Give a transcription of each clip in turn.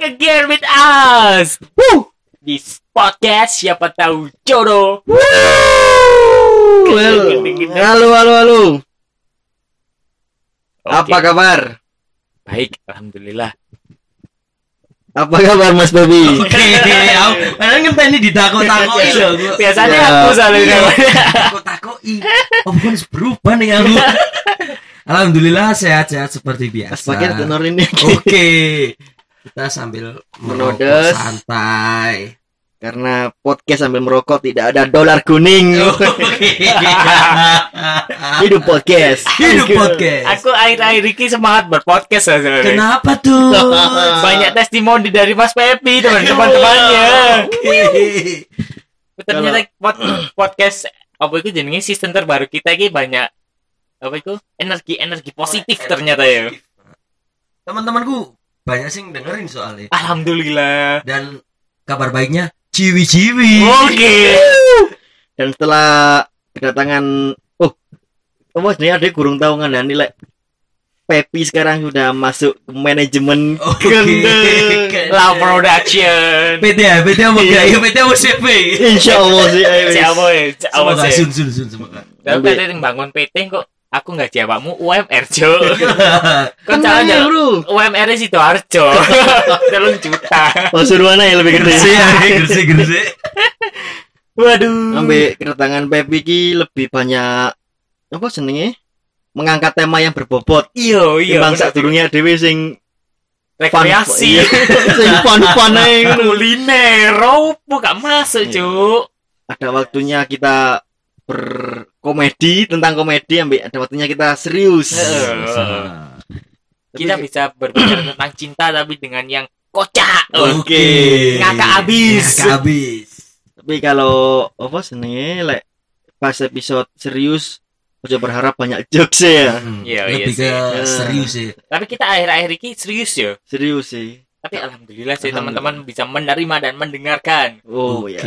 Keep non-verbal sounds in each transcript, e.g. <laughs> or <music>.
back again with us. Woo! Di podcast siapa tahu jodoh. Halo, halo, halo, halo. Apa Oke, kabar? Baik, alhamdulillah. Apa kabar Mas Baby? <laughs> Oke, aku padahal ngenteni ditakok-takoki lho aku. Biasanya Ya. aku selalu Iya. Oh, bukan berubah nih aku. <laughs> Alhamdulillah sehat-sehat seperti biasa. Tenor ini. Oke. <laughs> Kita sambil merokok Menodes. santai. Karena podcast sambil merokok tidak ada dolar kuning. <laughs> Oke. Hidup podcast. Hidup podcast. Aku akhir-akhir ini semangat berpodcast sebenarnya. Kenapa tuh? <laughs> Banyak testimoni dari Mas Pepi teman-temannya. Oke. Ternyata pod- podcast apa itu jenenge season terbaru kita ini banyak apa itu energi energi positif ternyata ya. Teman-temanku banyak sih yang dengerin soalnya. Alhamdulillah. Dan kabar baiknya ciwi-ciwi. Oke. Dan setelah kedatangan oh, oh sebenarnya ada kurang tahu kan nilai Pepi sekarang sudah masuk ke manajemen Oke. Gendeng. Love Production. PT ya, PT apa enggak? Ya PT apa CP? Insya Allah sih. Siapa ya? Siapa Semoga sih? sun sun sun semoga. Tapi. PT yang bangun PT kok aku nggak jawabmu UMR Jo. Kan jangan nanya, bro. UMR itu Harjo. Telung juta. Pasuruan yang lebih gede. Ya, gresik gresik. <laughs> Waduh. Ambil kedatangan Pepi ki lebih banyak apa senengnya mengangkat tema yang berbobot. Iya iya. Timbang bener. sak durungnya dhewe sing rekreasi. Iya, <laughs> sing fun-fun ae ngono. Kuliner, opo gak masuk, Iya. Cuk. Ada waktunya kita berkomedi tentang komedi, ambil ada waktunya kita serius. Kita Tapi- <clears throat> bisa berbicara tentang cinta tapi dengan yang kocak. Oke. Ngakak abis. Ngakak abis. Tapi kalau apa senengnya lek pas episode serius Ojo berharap banyak jokes ya. Hmm, Iya, iya Lebih sih. ke serius sih. Tapi kita akhir-akhir ini serius ya. Serius sih. Tapi alhamdulillah sih teman-teman bisa menerima dan mendengarkan. Oh Oke. ya.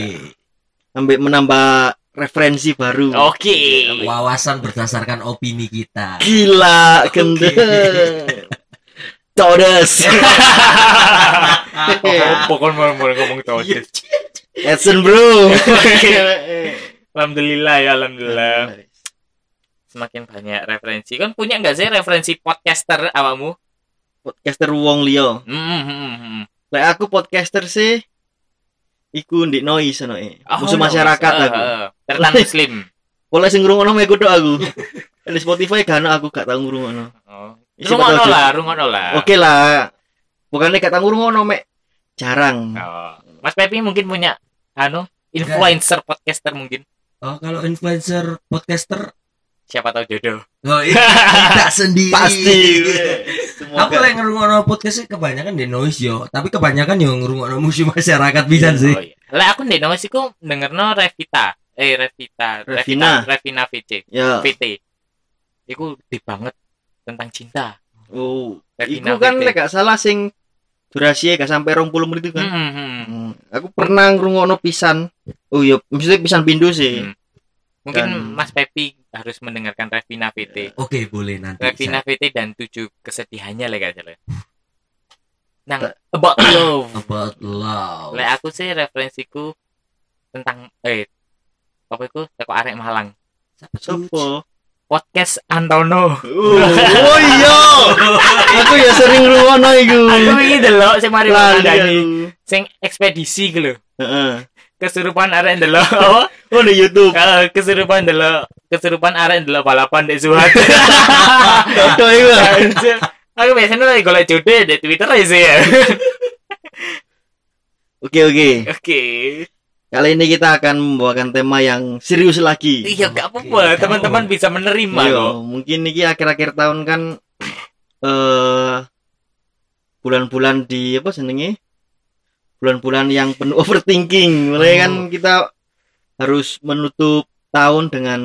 Ambil menambah referensi baru. Oke. Wawasan berdasarkan opini kita. Gila, gendeng. <laughs> Todes. <laughs> Pokoknya mau mau ngomong tahu. Edson bro. <laughs> Alhamdulillah ya alhamdulillah. Semakin banyak referensi. Kan punya nggak sih referensi podcaster awakmu? Podcaster Wong Leo. Hmm, hmm. Lek aku podcaster sih iku ndik noise ono e. Oh, Musuh no. masyarakat aku. Tertan <laughs> muslim. Oleh sing ngrungokno mek kudu aku. <laughs> Di Spotify kan aku gak tau ngrungokno. Oh. Tahu lah, rungono lah. Oke lah. Bukannya gak tau ngrungokno mek jarang. Oh. Mas Pepi mungkin punya anu influencer podcaster mungkin. Oh, kalau influencer podcaster Siapa tahu jodoh. Oh, iya. <laughs> tidak sendiri. Pasti. Aku lagi ngerungokno podcast sih kebanyakan di noise yo, tapi kebanyakan yo ngerungokno musuh masyarakat bisa sih. Oh, iya. Lah aku ndek noise iku dengerno Revita. Eh Revita, Revina. Revina, Revina VC. VT. Iku di banget tentang cinta. Oh. Revina Iku kan lek gak salah sing durasi gak sampai 20 menit itu kan. Hmm, hmm, Aku pernah ngrungokno pisan. Oh iya, maksudnya pisan pindu sih. Hmm. Mungkin Dan- Mas Pepi harus mendengarkan Revina VT. Oke, boleh nanti. Revina VT dan tujuh kesedihannya lah salah. Nang about love. About love. Lek aku sih referensiku tentang eh apa itu teko arek Malang. Sopo? Podcast Antono. Oh, oh iya. <laughs> Aku ya sering ngrungokno iku. Aku iki delok sing mari aku. sing ekspedisi ku lho. Heeh. Kesurupan arek ndelok <laughs> apa? Oh di YouTube. Eh, kesurupan ndelok kesurupan arek ndelok balapan di Suhat. Dodo iku. Aku biasanya lagi golek jodoh di Twitter aja ya. <laughs> Oke oke. Oke. Kali ini kita akan membawakan tema yang serius lagi. Iya gak apa-apa, teman-teman bisa menerima Iya, kok. mungkin ini akhir-akhir tahun kan eh bulan-bulan di apa senengnya? Bulan-bulan yang penuh <laughs> overthinking. Mulai kan Oh. kita harus menutup tahun dengan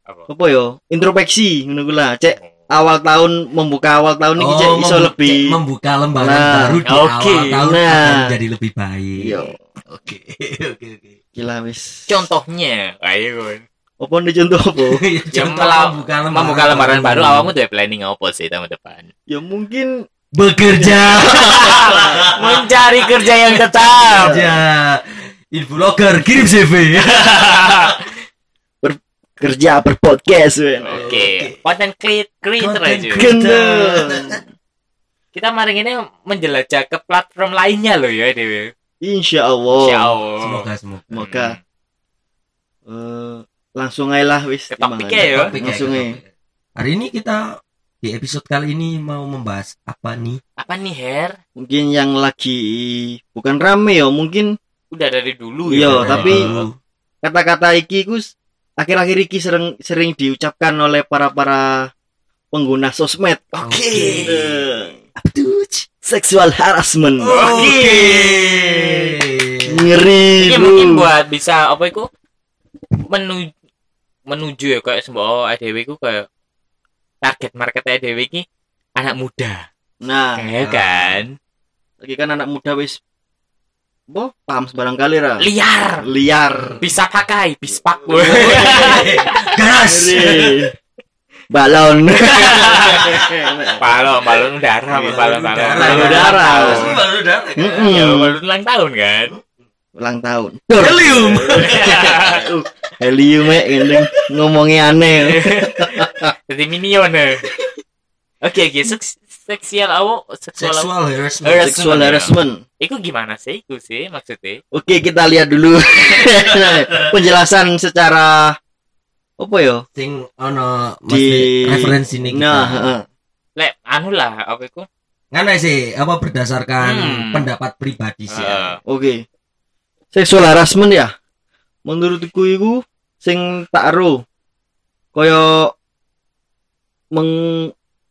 Apa? apa yo? Introspeksi ngono lah. Cek awal tahun membuka awal tahun ini cek iso membu- lebih cek membuka lembaran Nah, baru di oke. awal tahun Nah. akan menjadi lebih baik. Yo, Oke, <laughs> oke, oke. gila wis. Contohnya, ayo. Apa nih contoh apa? <laughs> Ya Contoh membuka lembaran, Membuka lembaran baru, awakmu tuh planning apa sih tahun depan? ya mungkin bekerja <laughs> Mencari kerja yang tetap. kerja influencer kirim CV <laughs> Kerja berpodcast. Oke, content cre- creator Content aja. creator. Gendeng. Kita maring ini menjelajah ke platform lainnya loh ya Dewi. Insya Allah. Insya Allah. semoga semoga Semoga eh, langsung aja lah wis. Topiknya ya. Langsung aja. hari ini kita di episode kali ini mau membahas apa nih Apa nih Her? Mungkin yang lagi bukan rame ya, mungkin Udah dari dulu Iya, ya. tapi- Dulu. kata-kata iki Gus akhir-akhir iki sering sering diucapkan oleh para para pengguna sosmed. Oke. Apa tuh Ci? Seksual harassment. Oke. Ngeri. Ini mungkin buat bisa apa itu menuju menuju ya kayak semua ADW ku kayak target market ADW ini anak muda. Nah, ya kan? lagi kan anak muda wis Boh, paham sebarang kali ra. Liar. Liar. Bisa pakai, bispak. gas Ngeri. Balon. <laughs> balon, balon udara, balon, balon, balon, Balon udara. Balon udara kan? Ya, balon ulang tahun kan? Ulang tahun. helium Uh, <laughs> Helium eh gendeng ngomongnya aneh. <laughs> Jadi minion ya. Oke, oke, seks- seksual awo, seksual harassment. Seksual harassment. Itu gimana sih? Itu sih maksudnya. Oke, kita lihat dulu <laughs> penjelasan secara apa ya? sing ono Di- referensi nih kita Nah, heeh. Lek, anu lah, apa itu? ngana sih apa berdasarkan Hmm. pendapat pribadi sih Eh, oke. Seksual harassment ya. Menurutku iku sing tak ero kaya meng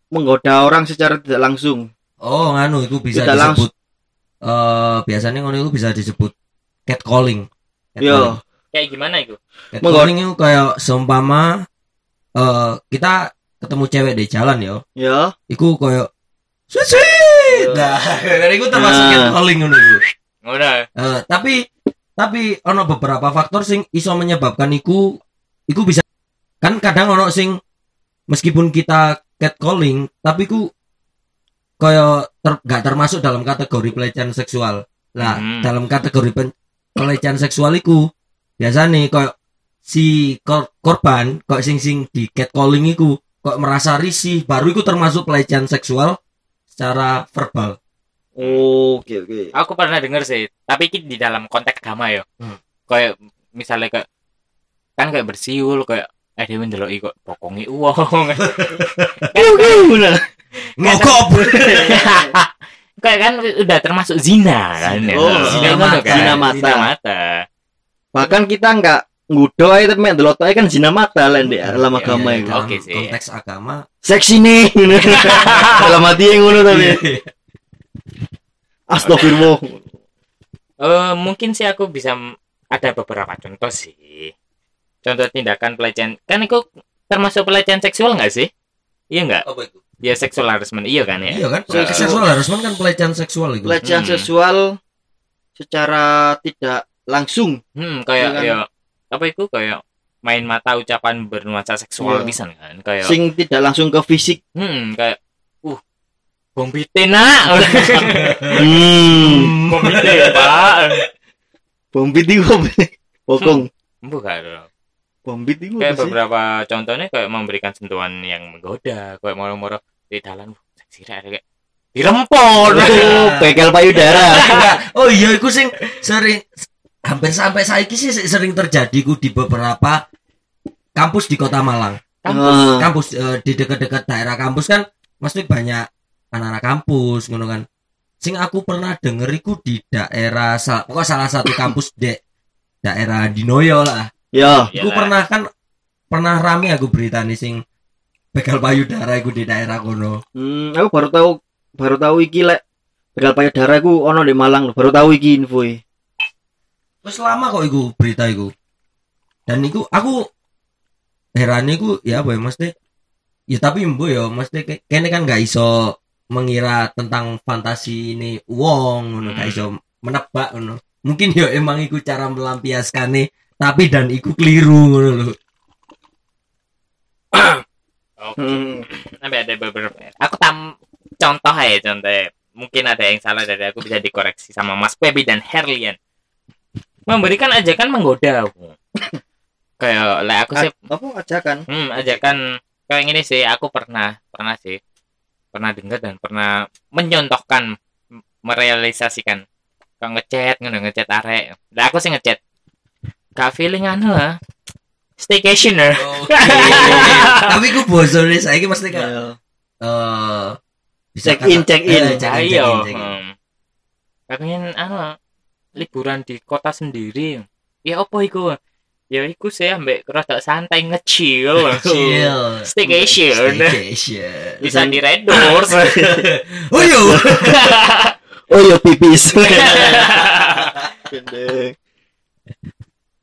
menggoda orang secara tidak langsung. oh nganu itu bisa Tidak disebut eh biasanya ngono itu bisa disebut catcalling Yo, kayak gimana itu? catcalling itu kayak seumpama eh kita ketemu cewek di jalan yo ya. iku kayak sweet sweet nah <laughs> itu termasuk Nah. catcalling ngono iku Udah. Eh, tapi tapi ono beberapa faktor sing iso menyebabkan iku iku bisa kan kadang ono sing meskipun kita catcalling tapi ku kaya ter, gak termasuk dalam kategori pelecehan seksual lah Hmm. dalam kategori pen- pelecehan seksual iku biasanya kaya si kor- korban kok sing sing di catcalling iku kok merasa risih baru iku termasuk pelecehan seksual secara verbal Oke, oke. Aku pernah denger sih, tapi ini di dalam konteks agama ya. Hmm. Kayak misalnya kayak kan kayak bersiul kayak eh dia mendelok kok pokongi uang. Ngokop kayak kan udah termasuk zina kan ya. Oh, Kayak zina ngono mata. kan. Zina mata. Zina mata. Bahkan kita nggak ngudo aja tapi mek delok ae kan zina mata lah di dalam agama Iya, itu. dalam Oke sih. konteks agama Seksi nih. <laughs> dalam hati yang ngono tapi. Astagfirullah. Eh, mungkin sih aku bisa ada beberapa contoh sih. Contoh tindakan pelecehan. Kan itu termasuk pelecehan seksual nggak sih? Iya nggak? apa itu Ya seksual harassment iya kan ya? iya kan Seksual. seksual harassment kan pelecehan seksual itu Pelecehan Hmm. seksual secara tidak langsung. Hmm, kayak Iya kan? ya apa itu kayak main mata ucapan bernuansa seksual Iya. bisa kan kayak Sing tidak langsung ke fisik. hmm kayak uh bom bite nak <laughs> Hmm. bom bite pak Bombit itu apa? Bokong. bukan Bombit itu kayak sih? beberapa contohnya kayak memberikan sentuhan yang menggoda kayak moro-moro di dalam seksi rek kayak dirempon Oh, begal payudara. <laughs> oh iya itu sing sering hampir sampai saiki sih sering terjadi ku di beberapa kampus di kota Malang kampus Ah. kampus eh, di dekat-dekat daerah kampus kan mesti banyak anak-anak kampus ngono kan sing aku pernah denger iku di daerah sal pokoknya salah satu kampus di daerah Dinoyo lah Ya. Iku Iyalah. pernah kan pernah rame aku berita nih sing begal payudara iku di daerah kono. Hmm, aku baru tahu baru tahu iki lek begal payudara iku ono di Malang. Baru tahu iki info e. Terus lama kok iku berita iku. Dan iku aku heran iku ya apa ya mesti ya tapi mbo ya mesti ke- kene kan gak iso mengira tentang fantasi ini wong ngono Hmm. iso menebak ngono. Mungkin ya emang iku cara melampiaskannya tapi dan iku keliru ngono lho. <coughs> Oke. Hmm. Ada beberapa. Aku tam contoh ya contoh. Mungkin ada yang salah dari aku bisa dikoreksi sama Mas Pebi dan Herlian. Memberikan ajakan menggoda aku. <coughs> Kayak lah aku sih A- apa ajakan Hmm, ajakan kayak gini sih, aku pernah pernah sih pernah dengar dan pernah menyontohkan merealisasikan kalau ngechat ngono ngechat arek. Lah aku sih ngechat. Gak feeling anu lah. Staycationer. <laughs> Oke. Tapi ku bosone saiki mesti kan Ya. eh Check in, check in. Eh, check in, check in, Ayo. check in. Hmm. Pengen anu liburan di kota sendiri. Ya apa iku? Ya iku sih ambek rada santai nge-chill. <laughs> Chill. Staycation. Staycation. Bisa di Red Doors. <laughs> Oh yo. <laughs> oh iya pipis.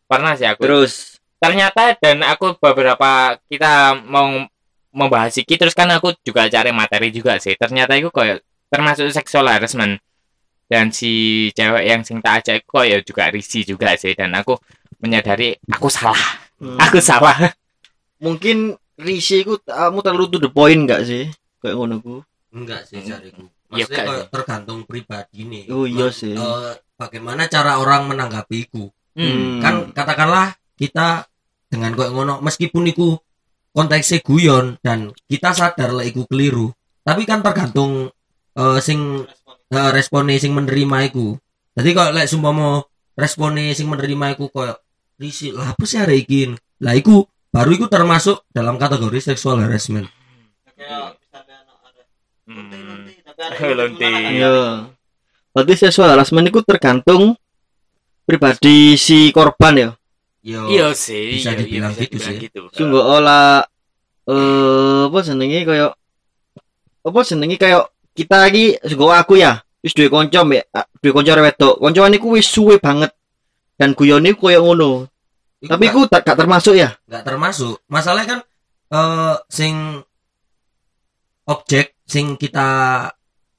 Pernah sih aku. terus ternyata dan aku beberapa kita mau membahas iki terus kan aku juga cari materi juga sih ternyata itu kayak termasuk sexual harassment dan si cewek yang sing tak ajak kok ya juga risi juga sih dan aku menyadari aku salah hmm, aku salah mungkin Rishi ku kamu terlalu to the point gak sih kayak ngono ku Enggak sih cariku. Iya, Maksudnya kayak tergantung pribadi nih. Oh, iya sih. eh, bagaimana cara orang menanggapiku? hmm. Kan katakanlah kita dengan kayak ngono meskipun iku konteksnya guyon dan kita sadar lah iku keliru. Tapi kan tergantung eh, sing eh, responnya sing menerima iku. Jadi kalau lek sumpama responnya sing menerima iku koyo risi lah apa sih hari iki? Lah iku baru iku termasuk dalam kategori sexual harassment. Hmm. Iya berarti sexual harassment itu tergantung pribadi si korban ya Yo. iya sih bisa iya, iya, dibilang gitu sih. gitu. sungguh olah eh apa jenenge kayak apa jenenge kayak kita lagi sungguh aku ya wis duwe kanca mbek duwe kanca wedok kancane ku wis suwe banget dan guyone ku koyo ngono tapi gak- ku tak gak termasuk ya? Nggak termasuk. Masalahnya kan eh sing objek sing kita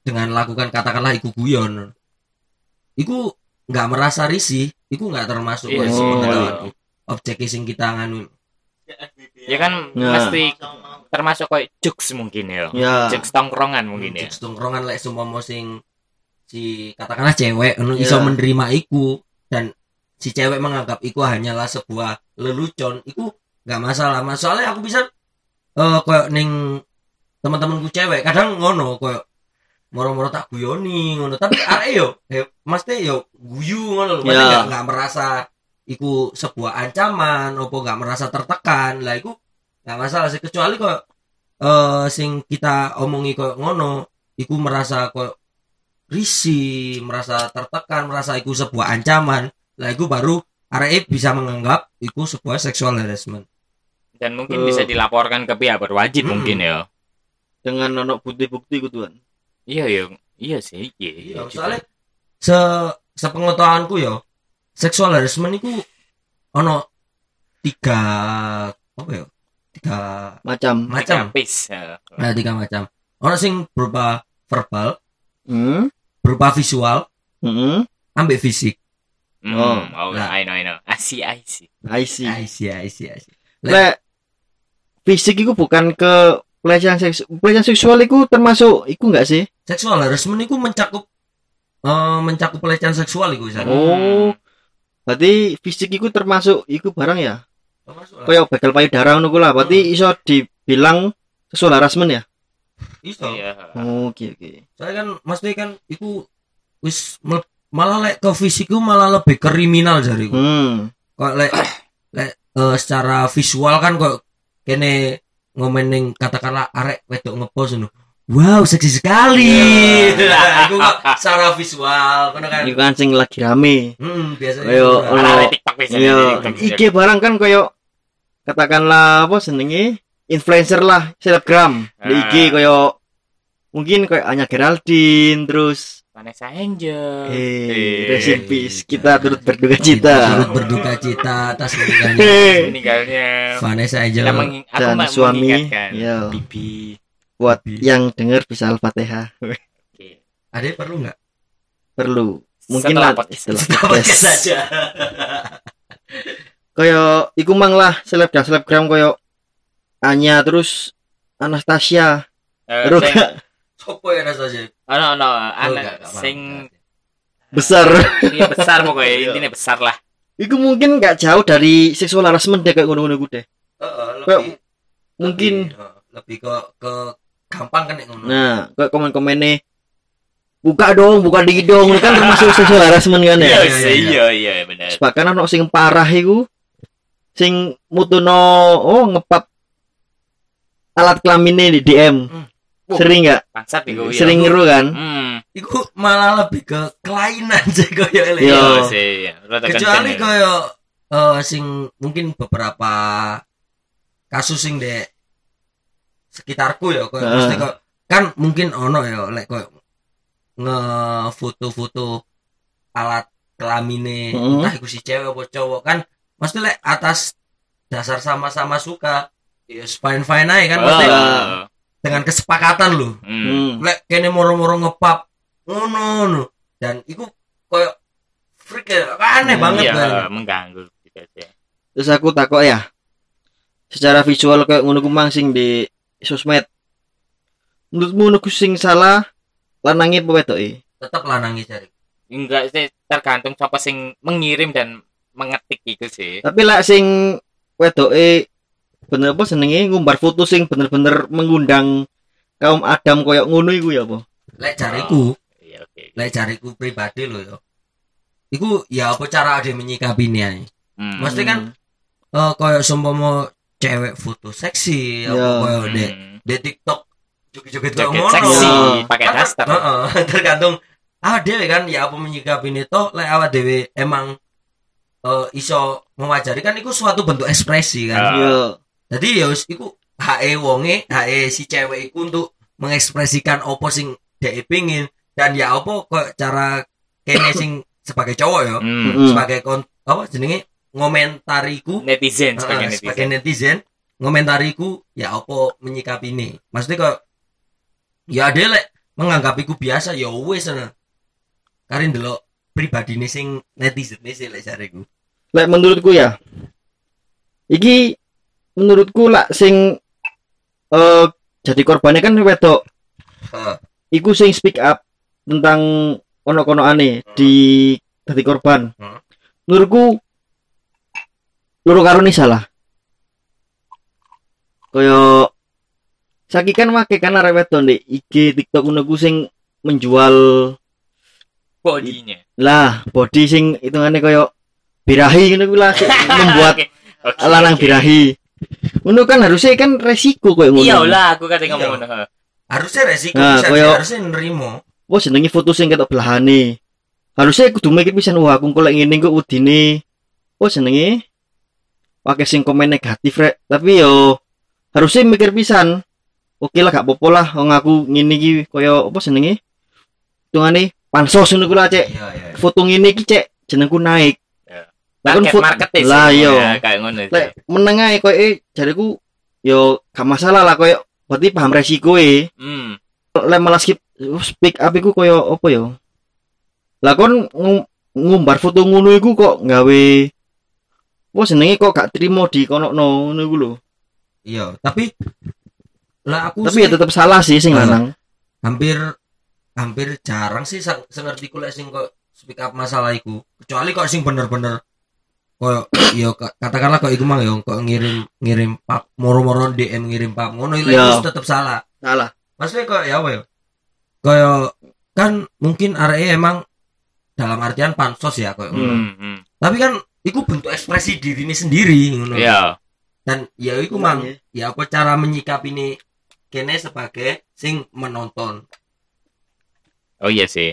dengan lakukan katakanlah iku guyon. Iku nggak merasa risih. Iku nggak termasuk Iya kondisi sih, pengetahuanku. objek sing kita nganu. Ya kan Ya. mesti termasuk kayak jokes mungkin ya. Ya. Jokes tongkrongan mungkin ya. Jokes tongkrongan lek semua sing si katakanlah cewek anu Iya. iso menerima iku. Dan si cewek menganggap iku hanyalah sebuah lelucon iku nggak masalah. Masalahnya aku bisa eh koyo ning teman-temanku cewek kadang ngono koyo moro-moro tak guyoni ngono. Tapi <coughs> arek yo eh, mesti yo guyu ngono lho. Maksudnya Iya. nggak merasa iku sebuah ancaman opo nggak merasa tertekan. Lah iku nggak masalah sih. Kecuali kok eh sing kita omongi kok ngono iku merasa kok risih merasa tertekan merasa iku sebuah ancaman lah iku baru arek bisa menganggap iku sebuah sexual harassment. Dan mungkin Eh. bisa dilaporkan ke pihak berwajib Hmm. mungkin ya. Dengan ono bukti-bukti ku tuan. Iya iya iya sih iya, iya Iya, juga. soalnya se sepengetahuanku ya sexual harassment itu ono tiga apa ya tiga macam. Macam. Lapis, ya. nah, tiga macam. Ono sing berupa verbal hmm? berupa visual hmm? ambek fisik Hmm, Oh. oh, Nah. I know, I know. I see, I see. I see I see, I see, I see. Lek fisik itu bukan ke pelecehan seksual pelecehan seksual itu termasuk itu enggak sih Sexual harassment itu mencakup eh, mencakup pelecehan seksual itu San. Oh. berarti fisik itu termasuk itu barang ya Termasuk lah. kayak begal payudara ngono lah berarti iso dibilang sexual harassment ya Iso. Iya. oh, oke oke Saya kan mesti kan itu wis malah lek ke fisik itu malah lebih kriminal jariku. hmm kok lek lek eh, secara visual kan kok kene ngomening katakanlah arek wedok ngepost ngono. Wow, seksi sekali. Nah, itu kok secara visual kono kan. itu kan sing lagi rame Hmm, biasanya. Ono- Anak-anak TikTok bisa iya barang kan koyo katakanlah apa senenge influencer lah selebgram di Ah. IG koyo mungkin koyo Anya Geraldine terus Vanessa Angel. eh Eh, rest in peace kita turut berduka cita Turut berduka cita atas meninggalnya Hehehe. meninggalnya. Vanessa Angel. Kita menging- aku dan ma- suami mengingatkan. ya Bibi. buat Bibi. yang dengar bisa al-fatihah Oke. Ada perlu nggak? perlu mungkin Setelah lah setelah Podcast saja. koyo iku mang lah selebgram selebgram koyo Anya terus Anastasia Eh, Roga sing Sopo ya rasa sih? ono ono Oh, anak gak- gak paham. sing besar iya besar pokoknya Iya. intinya besar lah. Iku mungkin gak jauh dari seksual harassment deh kayak ngono-ngono ku deh. Lebih mungkin lebih, ke ke gampang kan nek ngono. nah kayak komen-komennya buka dong, buka dikit dong, itu kan termasuk seksual harassment kan ya. iya, iya. iya benar. Bahkan ono sing parah iku sing mutuno oh ngepap alat kelaminnya di DM. Hmm. Sering nggak? Bangsat iku iya. Sering ngeru kan? Hmm. Iku malah lebih ke kelainan sih koyo ele. Iya. Iya sih. iya. Rada Kecuali kenceng, ya. koyo eh, sing mungkin beberapa kasus sing de sekitarku ya koyo Heeh. mesti kok kan mungkin ono ya lek koyo ngefoto-foto alat kelamine Heeh. entah iku si cewek apa cowok kan mesti lek atas dasar sama-sama suka ya fine fine aja kan mesti Oh. Dengan kesepakatan loh Hmm. Hmm. lek kene moro-moro ngepap ngono ngono dan iku koyo freak ya aneh Hmm, banget Iya, kan mengganggu gitu sih. Terus aku takut ya. Secara visual kayak ngono ku mang sing di sosmed. Menurutmu ngono sing salah lanange apa wedoke? tetap lanangi cari Enggak sih tergantung siapa sing mengirim dan mengetik itu sih. Tapi lek sing wedoke bener apa senenge ngumbar foto sing bener-bener mengundang kaum Adam koyo ngono iku ya apa? lek cariku Iya oke. lek cariku pribadi loh ya iku ya apa cara ada menyikapinya Hmm. Mesti kan eh koyo seumpama cewek foto seksi apa Ya. koyo de Hmm. de TikTok joget-joget koyo Joget ngono seksi, Ya. pakai Kan- daster. Heeh, <laughs> tergantung awak dhewe kan ya apa menyikapi itu lek awak dhewe emang eh, iso mewajari kan itu suatu bentuk ekspresi kan. Ah. Jadi ya wis iku HE wonge, HE si cewek iku untuk mengekspresikan opo sing dhek pingin dan ya opo kok cara kene sing sebagai cowok ya. Mm. sebagai kon apa jenenge ngomentariku Netizen Heeh, sebagai netizen. sebagai netizen ngomentariku ya apa menyikapi ini maksudnya kok ya ada lek menganggap iku biasa ya wes nah karin dulu pribadi nih sing netizen nih sih lek cariku Lek menurutku ya. Iki menurutku lak sing eh jadi korbannya kan wedok. Heeh. Iku sing speak up tentang kono-kono aneh di dadi korban. Hmm. Menurutku loro karo ni salah. Koyo Saki kan make kan arek wedok ndek IG TikTok ngono ku sing menjual Bodinya. lah body sing hitungane koyo birahi ngono ku lah <laughs> membuat Oke, oke, lanang oke. birahi. Ngono kan harusnya kan resiko koyo ngono. Iya lah, aku kata Iya. ngomong ngono. harusnya resiko Nah, bisa koyo- harusnya nerimo Wah jenenge foto sing ketok belahane. Harusnya kudu mikir pisan wah aku kok lek ngene kok udine. Wah jenenge pakai sing komen negatif rek. Tapi yo harusnya mikir pisan. Oke lah gak apa-apa lah wong aku ngene iki koyo apa jenenge? Hitungane pansos ngono ku lah cek. iya iya Foto ngene iki cek jenengku naik. Ya. Lah kan Market foto- market sih. Lah iya. ya, kayak ngono sih. Lek meneng ae koyo eh jariku yo gak masalah lah koyo berarti paham resiko e. Hmm. lek malah skip speak up iku koyo apa ya? Lah kon ngum- ngumbar foto ngono iku kok gawe Wah senenge kok gak trimo di kono ngono iku lho. iya tapi lah aku Tapi sih ya tetep salah sih sing Ah. lanang. hampir hampir jarang sih sengerti ku lek sing kok speak up masalah iku kecuali kok sing bener-bener kok yo ka- katakanlah kok iku mang yo kok ngirim ngirim pap moro-moro DM ngirim pap ngono itu Iya. tetep salah Salah. maksudnya kok ya apa ya kayak kan mungkin area emang dalam artian pansos ya kayak ngono. Hmm. hmm. tapi kan itu bentuk ekspresi diri ini sendiri ngono. Iya. dan ya itu mang ya apa cara menyikapi ini kene sebagai sing menonton Oh iya sih.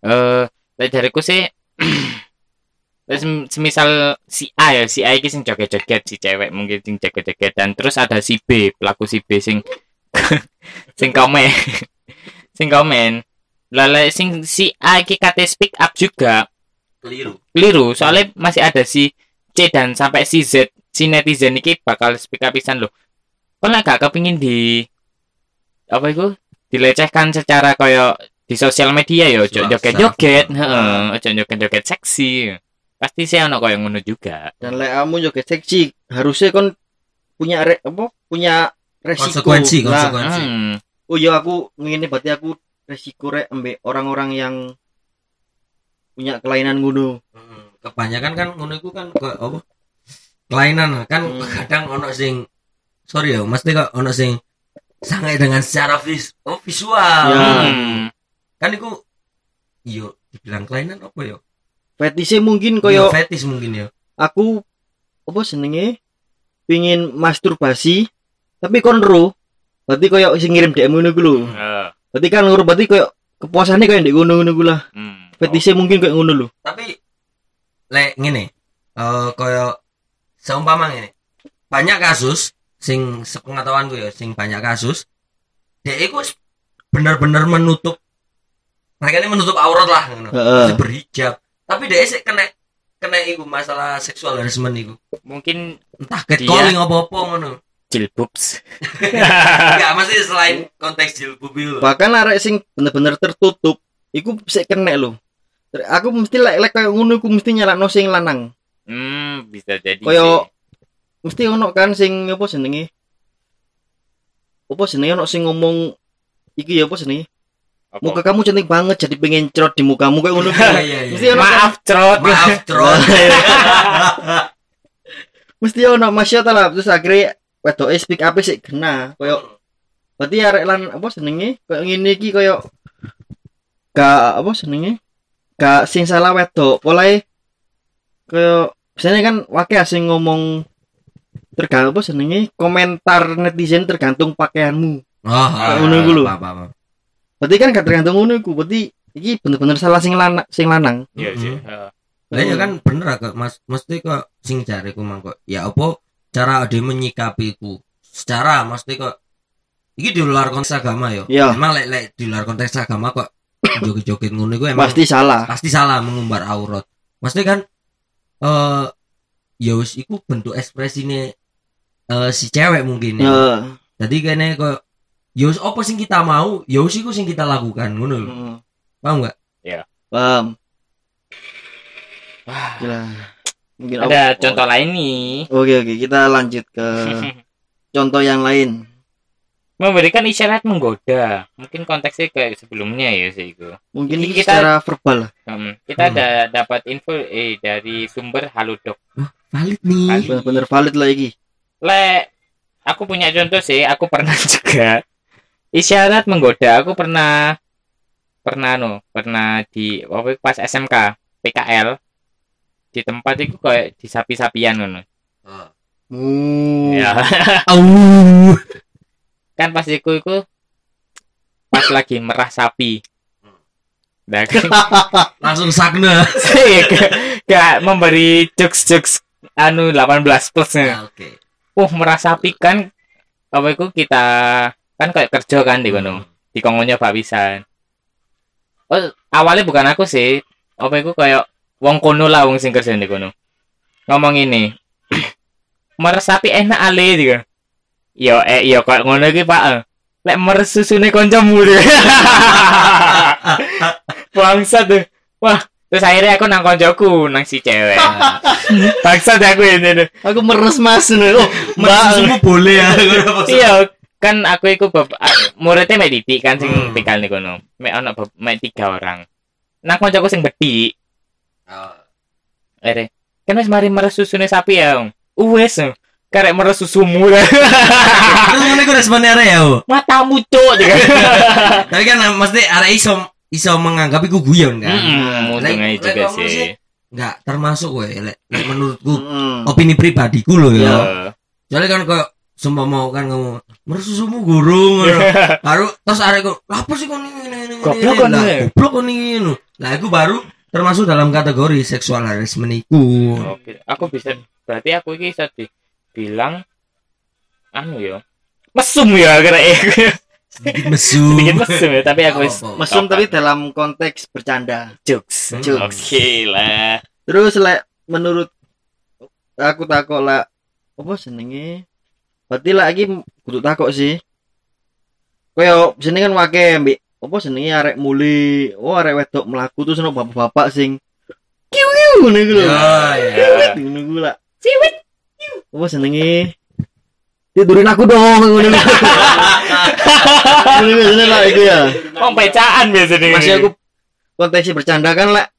Eh, lek dariku sih <clears throat> Terus semisal si A ya, si A iki sing joget-joget si cewek mungkin sing joget-joget dan terus ada si B, pelaku si B sing <laughs> sing komen. <laughs> sing komen. Lalu sing si A iki kate speak up juga. Keliru. Keliru soalnya masih ada si C dan sampai si Z si netizen iki bakal speak up pisan loh. Kan lah gak kepingin di apa itu dilecehkan secara koyo di sosial media ya ojo joget-joget. heeh ojo joget-joget seksi pasti sih ono koyo ngono juga Dan lek kamu joget seksi, harusnya kon punya re, apa? Punya resiko Konsekuensi, lah. konsekuensi. Hmm. Oh iya aku ngene berarti aku resiko rek ambek orang-orang yang punya kelainan ngono. Hmm, kebanyakan kan ngono iku kan kok apa kelainan kan Hmm. kadang ono sing sorry ya mesti kok ono sing sangat dengan secara vis oh visual Ya. Hmm. kan iku iyo dibilang kelainan apa ya Fetise mungkin Koyo koyo fetis mungkin ya aku apa senenge pingin masturbasi tapi kon ro. Berarti koyo sing ngirim DM ngono ku lho. Eh, Berarti kan lho berarti koyo kepuasannya koyo ndek ngono-ngono ku lah. hmm. Fetise mungkin koyo ngono lho. tapi lek ngene eh koyo seumpama ngene banyak kasus sing sepengetahuanku ya sing banyak kasus dia iku wis bener-bener menutup mereka ini menutup aurat lah ngono Heeh. Masih berhijab tapi dia sih kena kena iku masalah seksual harassment iku Mungkin entah Dia- catcalling apa-apa ngono jilbubs. enggak <laughs> mesti selain konteks jilbab itu Bahkan arek sing bener-bener tertutup iku sik kena. Ter- Aku mesti lek lek koyo ngono iku mesti nyalakno sing lanang. Hmm, bisa jadi. Koyo- sih. Mesti ono kan sing apa jenenge? Apa jenenge ono sing ngomong iki ya apa jenenge? Apa? Muka kamu cantik banget jadi pengen cerot di mukamu kayak ngono. <laughs> Iya, iya, iya. Mesti ono? Maaf, Trot. maaf troll <laughs> Mesti ono masya lah terus akhirnya wedoke speak up sik kena koyo berarti arek lan apa jenenge koyo ngene iki koyo gak apa jenenge gak sing salah wedok polahe koyo biasanya kan wakil sing ngomong tergantung apa jenenge komentar netizen tergantung pakaianmu oh Kayak ngono iku lho. apa, apa, apa. Berarti kan gak tergantung ngono iku berarti iki bener-bener salah sing lanang sing lanang Iya sih. Mhm. heeh. Lah ya kan bener kok Mas mesti kok sing jariku mang kok ya apa cara ade menyikapiku secara mesti kok iki di luar konteks agama yo. Iya. Emang lek lek di luar konteks agama kok <coughs> joget-joget ngono iku emang pasti salah pasti salah mengumbar aurat. Mesti kan eh ya wis iku bentuk ekspresine eh si cewek mungkin ya. ya Jadi kene kok ya wis apa sing kita mau, ya wis iku sing kita lakukan ngono lho. Hmm, Paham enggak? paham Wah, Gila. mungkin ada apa- contoh lain nih. Oke oke kita lanjut ke <laughs> contoh yang lain. Memberikan isyarat menggoda. Mungkin konteksnya kayak sebelumnya ya sih itu. Mungkin Ini ini kita- secara verbal. Hmm, kita Hmm. ada dapat info eh dari sumber Halodoc. Valid nih. Valid. Bener-bener valid lagi. Le, aku punya contoh sih. Aku pernah <laughs> juga isyarat menggoda. Aku pernah pernah no, pernah di waktu pas SMK PKL di tempat itu kayak di sapi-sapian ngono. Oh. Hmm. Ya. <laughs> Au. kan pas iku iku pas lagi merah sapi. Nah, kan <laughs> Langsung sakna. <laughs> saya gak, gak memberi jokes-jokes anu 18 plus. Ah, Oke. Uh, merah sapi kan apa itu kita kan kayak kerja kan di kono. Di kongonya Pak Wisan. Oh, awalnya bukan aku sih. Apa itu kayak wong kono lah wong sing kerja di kono. Ngomong ini. <clears throat> merah sapi enak ale juga. Yo eh yo kayak ngono iki Pak. Lek meres susune kancamu deh. <laughs> Bangsat deh. Wah, terus akhirnya aku nang koncoku nang si cewek. <laughs> Bangsat aku ini. deh. Aku meres mas. Oh, mbak. Susumu boleh ya. Iya, kan aku iku bab muridnya mek didik kan sing Hmm. tinggal nih kono. Mek ono bab- mek tiga orang. Nang koncoku sing bedhi, ere. Kan wis mari meres susune sapi ya. Om. Wes. Karek meres susumu. Terus <laughs> ngono iku responnya arek ya. Bu? Matamu cuk. <laughs> Tapi kan mesti arek iso iso menganggap iku guyon kan. Heeh, untung Lek- aja lek juga sih. Enggak termasuk kowe lek menurutku opini pribadiku loh ya. Iya. Soalnya kan kok semua mau kan ngomong mersusumu gurung ngono. baru terus arek kok apa sih kok ini ini ini Goblok ini?" Lah, ya. goblok kon ini. Lah aku baru termasuk dalam kategori seksual harassment iku. Oke, aku bisa berarti aku iki bisa dibilang anu ya. Mesum ya kira Sedikit mesu. Sedikit mesum ya, tapi aku wis Apa-apa. Mesum Apa? tapi dalam konteks bercanda. jokes. Jokes. Oke lah. Terus lek menurut aku takok lah apa senenge? Berarti lagi kudu takok sih. Koyo sini kan wake mbek apa senenge arek muli, oh arek wedok melaku terus ono bapak-bapak sing kiu kiu ngono iku lho. Ya, ya. Ngono iku lah. Ciwit. Apa senenge? tidurin aku dong ngono <laughs> Ngono biasanya lah itu ya Wong becaan biasanya. masih aku konteksnya bercanda kan lek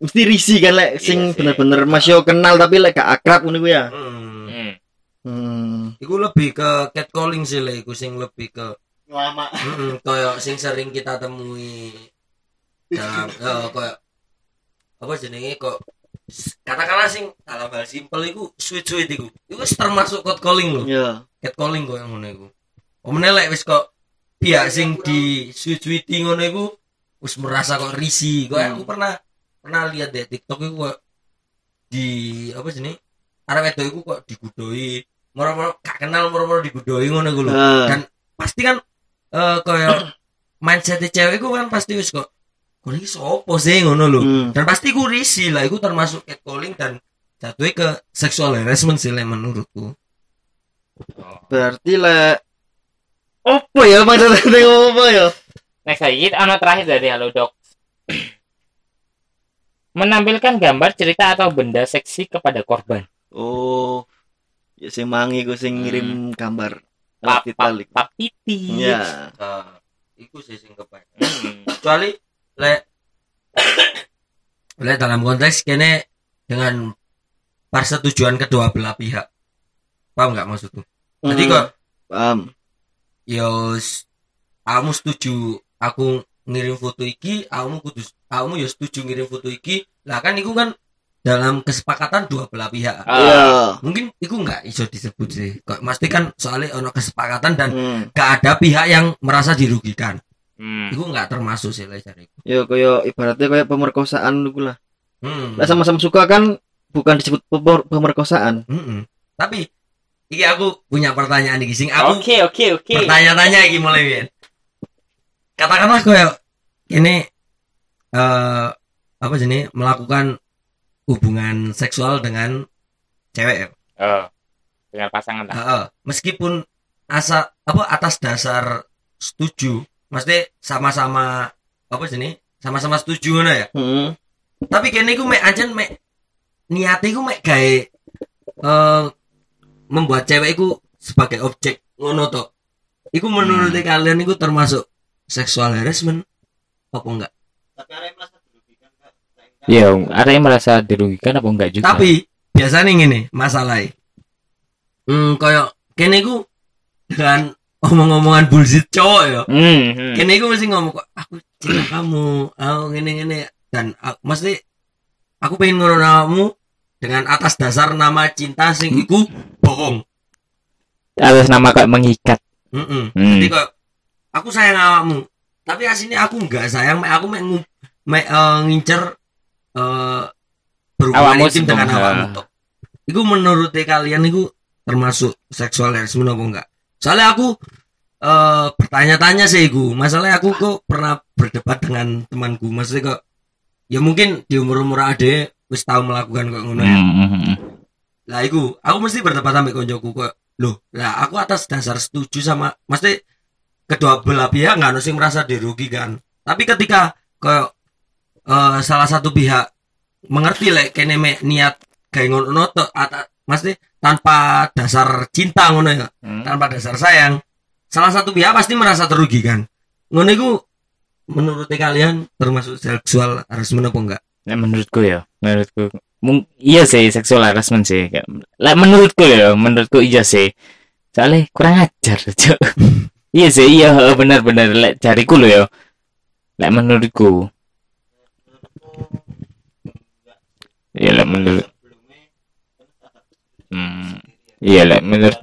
mesti risi kan lek sing Iya bener-bener masih kenal tapi lek gak akrab ngono kuwi ya Hmm. Hmm. Iku lebih ke catcalling sih lah, iku sing lebih ke lama Mm-mm, koyo sing sering kita temui dalam <laughs> eh, koyo apa jenenge kok katakanlah sing dalam hal simpel iku sweet sweet iku. Iku wis termasuk catcalling lho. Ya catcalling kok yang ngono iku. Omene lek wis kok pihak sing di sweet sweet ngono iku wis merasa kok risi. Kok Hmm. aku pernah pernah lihat di TikTok iku kok di apa jenenge arek wedok iku kok digudoi moro-moro gak kenal moro-moro digudoi ngono lho Ah. Dan pasti kan eh kayak mindset cewek ku kan pasti wis kok kok iki sopo sih ngono lho. Hmm. Dan pasti ku risi lah iku termasuk catcalling dan jatuhnya ke sexual harassment sih lah menurutku. berarti lek apa ya maksudnya apa ya Next lagi ono terakhir dari Halo Dok. Menampilkan gambar cerita atau benda seksi kepada korban. oh ya sing mangi gue sing Hmm. ngirim gambar Pap, Outfit pap, balik. pap titi. ya Nah, iku sih sing kebanyakan. Hmm. Kecuali lek lek dalam konteks kene dengan persetujuan kedua belah pihak. Paham nggak maksudku? Jadi Hmm. kok paham yo s- kamu setuju aku ngirim foto iki kamu kudu kamu ya setuju ngirim foto iki lah kan itu kan dalam kesepakatan dua belah pihak Iya. mungkin itu nggak iso disebut sih kok mesti kan soalnya ono kesepakatan dan Hmm. gak ada pihak yang merasa dirugikan hmm. itu nggak termasuk sih lah cariku Ya koyo ibaratnya koyo pemerkosaan dulu lah. hmm. Lah sama-sama suka kan bukan disebut pemer- pemerkosaan. Mm-mm. tapi iki aku punya pertanyaan iki sing aku Oke, oke, oke. Pertanyaan-tanya iki mulai Win. Katakanlah koyo ini eh apa jenis melakukan hubungan seksual dengan cewek ya. Oh, dengan pasangan tak. Heeh. Meskipun asa apa atas dasar setuju, mesti sama-sama apa jenis sama-sama setuju ngono ya. Hmm. Tapi kene iku mek ancen mek niate iku mek gawe eh membuat cewek iku sebagai objek ngono to. Iku menurut kalian iku termasuk sexual harassment apa enggak? Iya, ada yang merasa dirugikan apa enggak juga? Tapi biasanya ngene masalahnya. Hmm, koyo kene iku dengan omong-omongan bullshit cowok ya. hmm, hmm. Kene iku mesti ngomong kok aku cinta kamu, aku ngene-ngene dan aku, mesti aku pengen ngono kamu dengan atas dasar nama cinta sing iku bohong. atas nama kayak mengikat. Mm Hmm. Jadi kok aku sayang awakmu, tapi aslinya aku enggak sayang, aku mek ngu- mek eh, ngincer eh berhubungan intim dengan awakmu tok. Iku menurut kalian iku termasuk seksual harassment apa enggak? Soalnya aku eh bertanya-tanya sih iku. Masalahnya aku kok pernah berdebat dengan temanku. Maksudnya kok ya mungkin di umur-umur ade wis tahu melakukan kok ngono ya. Hmm, hmm, hmm. Lah iku, aku mesti berdebat sampai koncoku kok. Loh, lah aku atas dasar setuju sama mesti kedua belah pihak nggak harus merasa dirugikan. Tapi ketika ke eh, salah satu pihak mengerti lek kene mek niat kayak ngono tok ata- mesti tanpa dasar cinta ngono ya, Hmm. tanpa dasar sayang, salah satu pihak pasti merasa terugikan. Ngono iku menurut kalian termasuk seksual harassment apa enggak? Nah, menurutku ya, menurutku mung- iya sih seksual harassment sih. Lah menurutku ya, menurutku iya sih. Soalnya kurang ajar, <laughs> Cok. iya sih, iya heeh, benar-benar lek jariku lo ya. Lek menurutku. Iya lek menurut. Hmm. Iya lek menurut.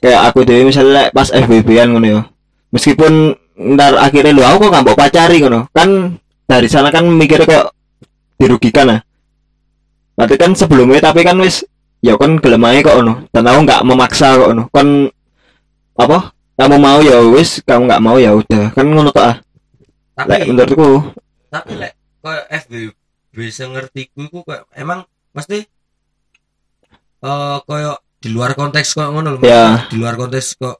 Kayak aku dewe misalnya pas FBB-an ngono ya. Meskipun ntar akhirnya lu aku kok nggak mau pacari ngono. Kan dari sana kan mikirnya kok dirugikan lah. Berarti kan sebelumnya tapi kan wis ya kan gelem ae kok ngono. Dan aku nggak memaksa kok ngono. Kan apa? Kamu mau ya wis, kamu nggak mau ya udah. Kan ngono tok ah. Lek Tapi menurutku tapi lek kayak FBB sengertiku iku kayak emang mesti eh kayak di luar konteks kok ngono lho Ya. di luar konteks kok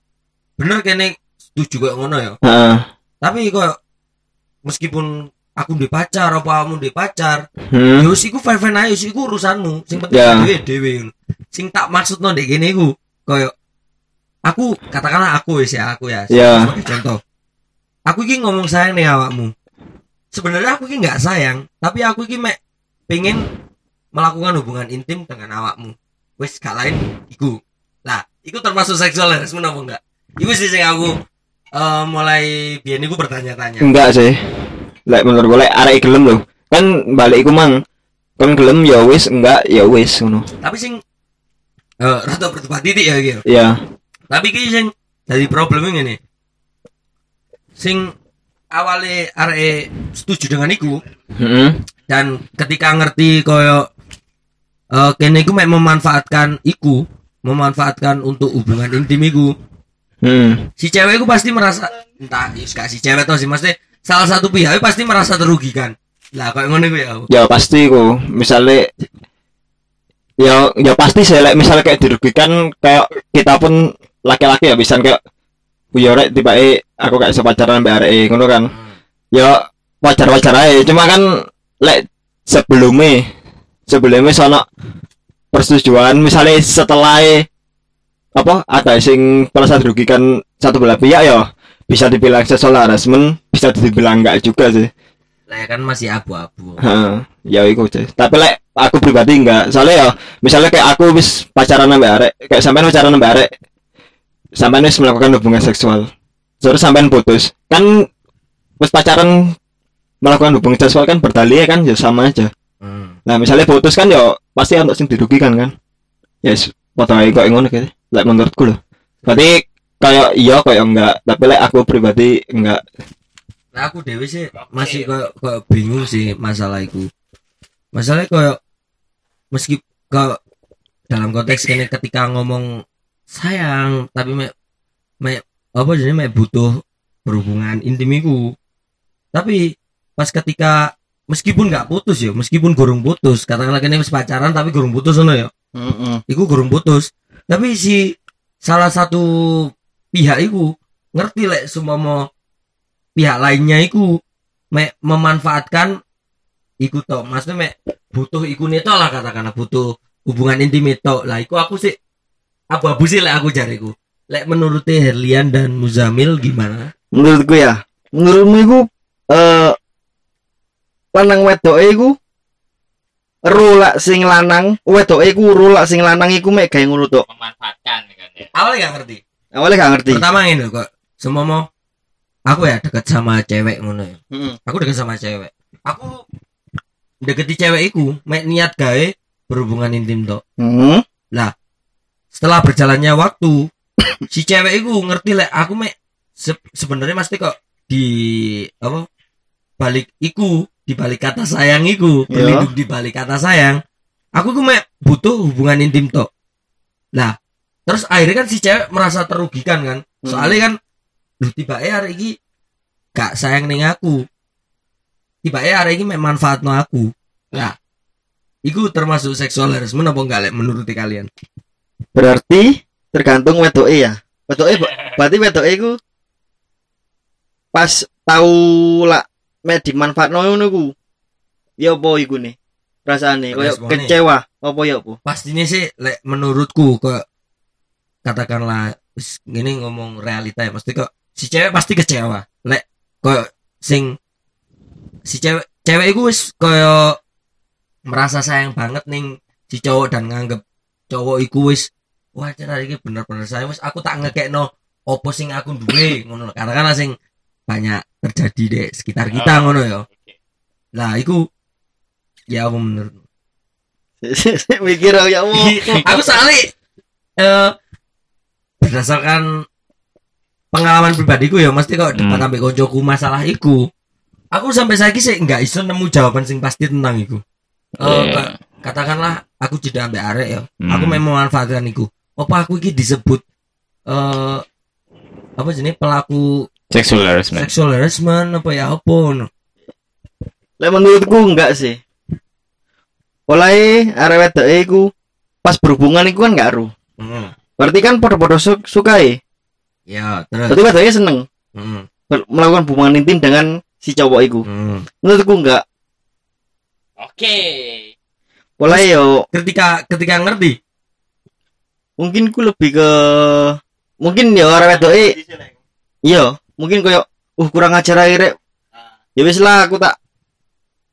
bener kene setuju kok ngono ya heeh. tapi kok meskipun aku di pacar apa kamu di pacar Hmm. ya wis iku fine fine aja wis iku urusanmu sing penting Ya. dhewe dhewe sing tak maksud no gini iku koyo aku katakanlah aku wis ya aku ya Ya. sebagai contoh aku iki ngomong sayang nih awakmu sebenarnya aku iki nggak sayang tapi aku iki mek pengen melakukan hubungan intim dengan awakmu wis gak lain iku lah iku termasuk seksual harassment apa enggak iku sih sing aku eh, mulai biyen iku bertanya-tanya Enggak sih. Lek menurut gue lek arek gelem lho. Kan balik iku mang. Kon gelem ya wis, enggak ya wis ngono. tapi sing eh rada berdebat titik ya gitu Iya. Tapi ki sing jadi problemnya ini sing awalnya arek setuju dengan iku Heeh. dan ketika ngerti koyo eh kene iku mek memanfaatkan iku memanfaatkan untuk hubungan intim iku Hmm. si cewek iku pasti merasa entah gak si cewek tau sih maksudnya salah satu pihak pasti merasa terugikan lah kayak ngono iku ya Ya pasti ku. Misalnya ya ya pasti sih misalnya kayak dirugikan kayak kita pun laki-laki ya bisa kayak ya rek tiba aku kayak iso pacaran mbak arek ngono kan. Ya wajar-wajar aja. Cuma kan lek sebelumnya sebelumnya sono persetujuan misalnya setelah apa ada sing merasa dirugikan satu belah pihak ya bisa dibilang sexual harassment bisa dibilang enggak juga sih lah ya kan masih abu-abu Heeh, ya iku sih. Tapi lek aku pribadi enggak. Soalnya ya misalnya kayak aku wis pacaran sampai arek, kayak sampean pacaran sampai arek. Sampean wis melakukan hubungan seksual. Terus sampean putus. Kan wis pacaran melakukan hubungan seksual kan berdalih kan ya sama aja. hmm. Nah, misalnya putus kan ya pasti untuk sing dirugikan kan. Ya yes, foto ae kok ngono gitu. Lek menurutku loh. Berarti kayak iya kayak enggak, tapi lek aku pribadi enggak. Nah, aku dewe sih masih kayak kayak bingung sih masalah itu. Masalahnya kayak meski ke dalam konteks ini ketika ngomong sayang tapi me, me apa jadi me butuh berhubungan intim iku. Tapi pas ketika meskipun nggak putus ya, meskipun gorong putus, katakanlah wis pacaran tapi gorong putus ya. Heeh. Iku gorong putus. Tapi si salah satu pihak iku ngerti lek mau pihak lainnya iku me, memanfaatkan iku to. Maksudnya me, butuh iku neto lah katakanlah butuh hubungan intim itu. Lah iku aku sih abu-abu sih lek aku jariku. Lek menurut Herlian dan Muzamil gimana? menurutku ya menurutmu iku eh lanang wedoke iku rulak sing lanang wedoke iku rulak sing lanang iku mek gawe ngono tok memanfaatkan kan ya Awalnya gak ngerti. awalnya gak ngerti Pertama ini loh kok semua mau aku ya deket sama cewek ngono ya. Heeh. aku deket sama cewek aku deketi cewek iku mek niat gawe berhubungan intim tok Heeh. Setelah berjalannya waktu <coughs> si cewek iku ngerti lek aku mek se- sebenarnya mesti kok di apa balik iku di balik kata sayang iku Iya. berlindung di balik kata sayang aku ku mek butuh hubungan intim tok lah terus akhirnya kan si cewek merasa terugikan kan soalnya kan lu tiba eh hari ini gak sayang ning aku tiba eh hari ini mek manfaat no aku lah Iku termasuk seksual harassment apa enggak lek menurut kalian? Berarti tergantung wedoke ya. Wedoke ba- berarti wedoke iku pas tahu lah mek dimanfaatno ngono iku ya apa iku nih rasane koyo kecewa apa ya apa? Pastinya sih lek menurutku ke katakanlah gini ngomong realita ya mesti kok si cewek pasti kecewa. Lek kok sing si cewek cewek itu wis koyo merasa sayang banget ning si cowok dan nganggep cowok iku wis wah cara iki bener-bener sayang wis aku tak ngekekno opo sing aku duwe ngono lho. katakanlah sing banyak terjadi di sekitar kita ngono ya Oke. lah iku ya apa menurut <laughs> mikir ya Allah <laughs> aku soalnya eh berdasarkan pengalaman pribadiku ya mesti kok depan Hmm. sampai koncoku masalah iku aku sampai saiki sih nggak iso nemu jawaban sing pasti tentang iku Eh, Iya. ka- katakanlah aku tidak ambil arek ya Hmm. aku memang memanfaatkan iku apa aku iki disebut eh apa jenis pelaku sexual harassment sexual harassment apa ya apa no? Lah menurutku enggak sih. Oleh arek wedoke iku pas berhubungan iku kan enggak ru. Hmm. Berarti kan podo-podo su suka ya. ya terus Berarti wedoke seneng Hmm. melakukan hubungan intim dengan si cowok iku. Hmm. Menurutku enggak. Oke. Mulai yo Ketika ketika ngerti. Mungkin ku lebih ke mungkin ya orang wedoke iya, mungkin koyo uh kurang ajar ae rek. Ya wis lah aku tak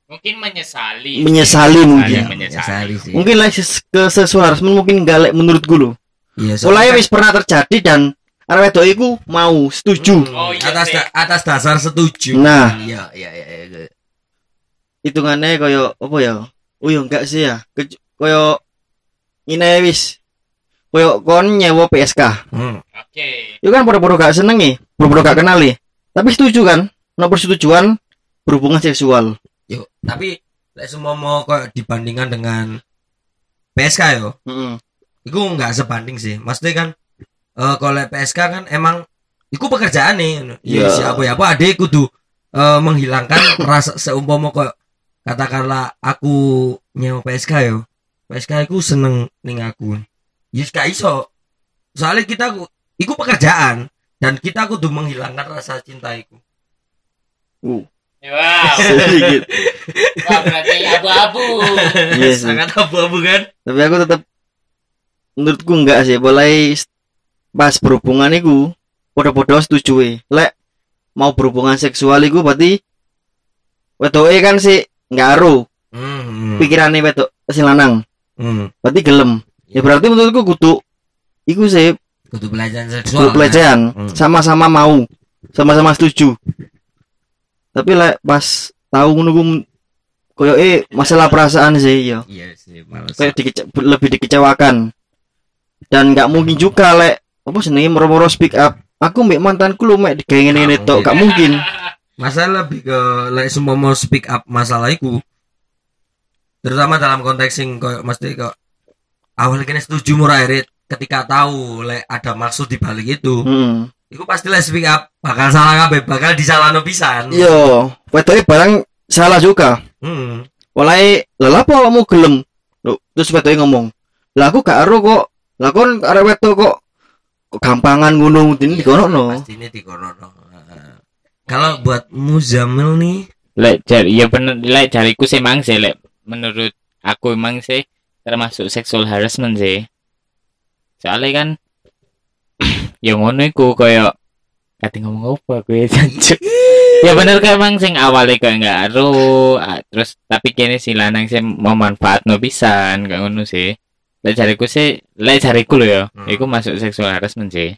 Mungkin menyesali. menyesali mungkin. menyesali. sih. Mungkin lah ses- ke seksual harassment mungkin enggak lek menurutku lho. Iya, Mulai soalnya wis pernah terjadi dan arek wedok iku mau setuju. Hmm, Oh, iya, atas sih. da- atas dasar setuju. Nah. iya iya iya. iya. Hitungannya koyo apa ya? Oh ya enggak sih ya. Koyo ngene wis. Koyo kon nyewa PSK. Hmm. Oke. Itu kan bodoh-bodoh gak seneng nih, bodoh-bodoh gak kenal nih. Tapi setuju kan? No persetujuan berhubungan seksual. Yuk, tapi lek semua mau kok dibandingkan dengan PSK yo, Heeh. itu nggak sebanding sih. Maksudnya kan eh kalau lek PSK kan emang iku pekerjaan nih. Iya. Ya siapa ya apa adek kudu eh, menghilangkan <coughs> rasa seumpama kok katakanlah aku nyewa PSK yo. PSK iku seneng ning aku. Ya gak iso. Soalnya kita ku- iku pekerjaan dan kita kudu menghilangkan rasa cinta iku. Uh, Wow. <laughs> sedikit. Wah, berarti abu-abu. Iya sih. Sangat abu-abu kan? Tapi aku tetap menurutku enggak sih, boleh pas berhubungan iku podo-podo setuju. Lek mau berhubungan seksual iku berarti wedoke kan sih ngaruh Hmm. pikirane wedok sing lanang. Hmm. Berarti gelem. Ya berarti menurutku kudu iku sih kudu pelecehan seksual kudu pelecehan, Hmm. sama-sama mau, sama-sama setuju. Tapi lek pas tahu ku koyo eh masalah perasaan sih ya. iya sih males Kayak dikece- lebih dikecewakan. Dan nggak mungkin juga lek apa senenge moro-moro speak up. Aku mbek mantanku lu mek digawe ngene Nggak tok, gak mungkin. masalah lebih ke like semua mau speak up masalah itu terutama dalam konteks sing koyo mesti kok awal kini setuju murah Erit ketika tahu like ada maksud di balik itu Hmm. itu pasti like speak up bakal salah kabeh bakal disalahno pisan Yo, wedoke barang salah juga. hmm. Mulai lah apa kamu gelem? Loh, terus wedoke ngomong, "Lah aku gak ero kok. Lah kon arek wedok kok kok gampangan ngono dene dikonokno." pasti ini dikonono kalau buat Muzamil nih Lek jar ya bener lek jariku sih emang sih lek menurut aku emang sih termasuk sexual harassment sih. Soalnya kan <clears throat> ya ngono iku koyo kati ngomong apa gue <laughs> jancuk. ya bener kan emang sing awalnya kayak nggak aru ah, terus tapi kini si lanang sih memanfaat no pisan kayak ngono sih. Lek jariku sih lek jariku loh ya, Hmm. iku masuk sexual harassment sih.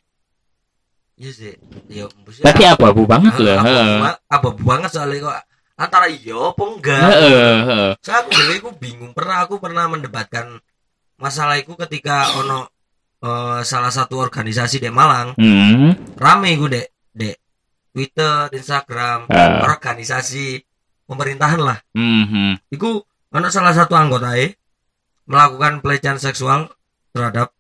iya sih iya Tapi abu-abu banget loh. apa banget soalnya kok antara iya apa enggak? Heeh, saya aku dulu aku bingung. Pernah aku pernah mendebatkan masalah itu ketika ono eh, salah satu organisasi di Malang. Hmm. rame gue dek. Dek Twitter Instagram Ah. organisasi pemerintahan lah. Hmm. hmm. itu ono salah satu anggota melakukan pelecehan seksual terhadap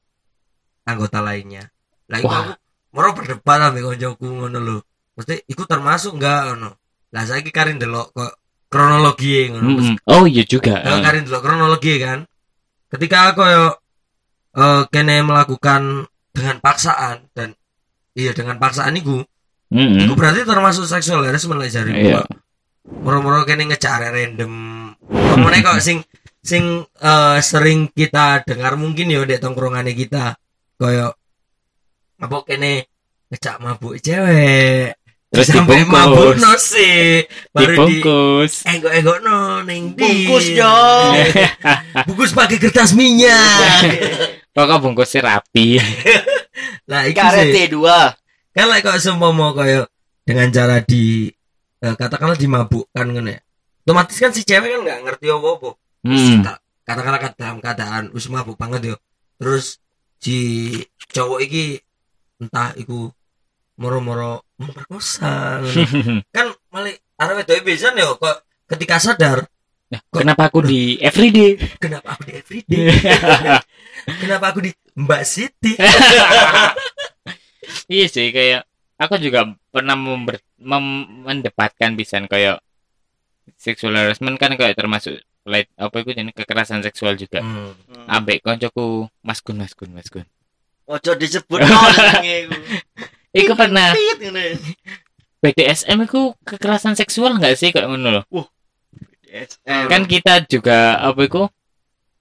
anggota lainnya. Lah itu aku mau berdebat ambil koncoku ngono lho. Mesti itu termasuk enggak ono lah saya karin delok kok kronologi ngono Hmm, hmm. Oh iya juga. Ya, karin dulu kronologi kan. Ketika aku yo eh, kene melakukan dengan paksaan dan iya dengan paksaan itu, Hmm, itu berarti termasuk seksual harassment lah jari Iya. Moro-moro kene ngecari random. Pokoknya kok <laughs> sing sing eh, sering kita dengar mungkin yo dek tongkrongannya kita koyo mabuk kene ngecak mabuk cewek Terus sampai mabuk no sih baru di Dibungkus. enggok enggok no neng di Bungkus dong. <laughs> bungkus pakai kertas minyak <laughs> Kok kok bungkusnya rapi. <laughs> lah itu Karet sih T2. kan like kok semua mau kayak dengan cara di eh, katakanlah dimabukkan kan ya otomatis kan si cewek kan nggak ngerti apa apa Hmm. katakanlah kat- dalam keadaan wis mabuk banget yo terus si cowok iki entah iku moro-moro memperkosa <laughs> kan malah arah wedok bisa yo kok ketika sadar Nah, kenapa aku di <laughs> everyday? kenapa aku di everyday <laughs> kenapa aku di Mbak Siti iya sih kayak aku juga pernah member, mem- mendebatkan pisan kayak sexual harassment kan kayak termasuk like, apa itu jenis kekerasan seksual juga. Hmm. Ambek koncoku Mas Gun Mas Gun Mas Gun. Ojo disebut no iku. Pernah. BDSM itu kekerasan seksual nggak sih kayak ngono loh DSM. kan kita juga apa itu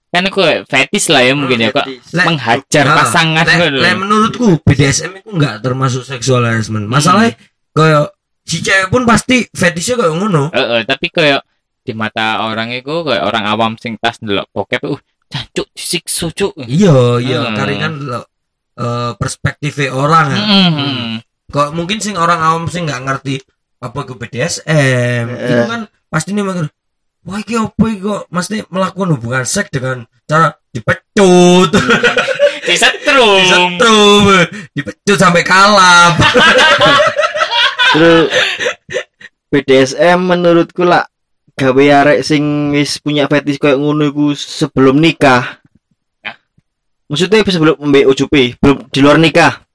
kan kayak fetis lah ya mungkin ya kok Lek- menghajar Nah, pasangan ngono loh. menurutku BDSM itu nggak termasuk sexual harassment masalahnya kayak si cewek pun pasti fetishnya kayak ngono Heeh, tapi kayak di mata orang itu kayak orang awam sing pas ndelok bokep uh cancuk disiksa cuk iya iya Hmm. karena lo, eh, perspektifnya orang ya. Mm-mm. kok mungkin sing orang awam sing nggak ngerti apa ke BDSM Eh. itu kan pasti nih mikir wah iki apa iki kok mesti melakukan hubungan seks dengan cara dipecut <laughs> disetrum disetrum dipecut sampai kalap <laughs> Terus BDSM menurutku lah gawe arek sing wis punya fetish kayak ngono iku sebelum nikah. Maksudnya sebelum UJP, belum di luar nikah.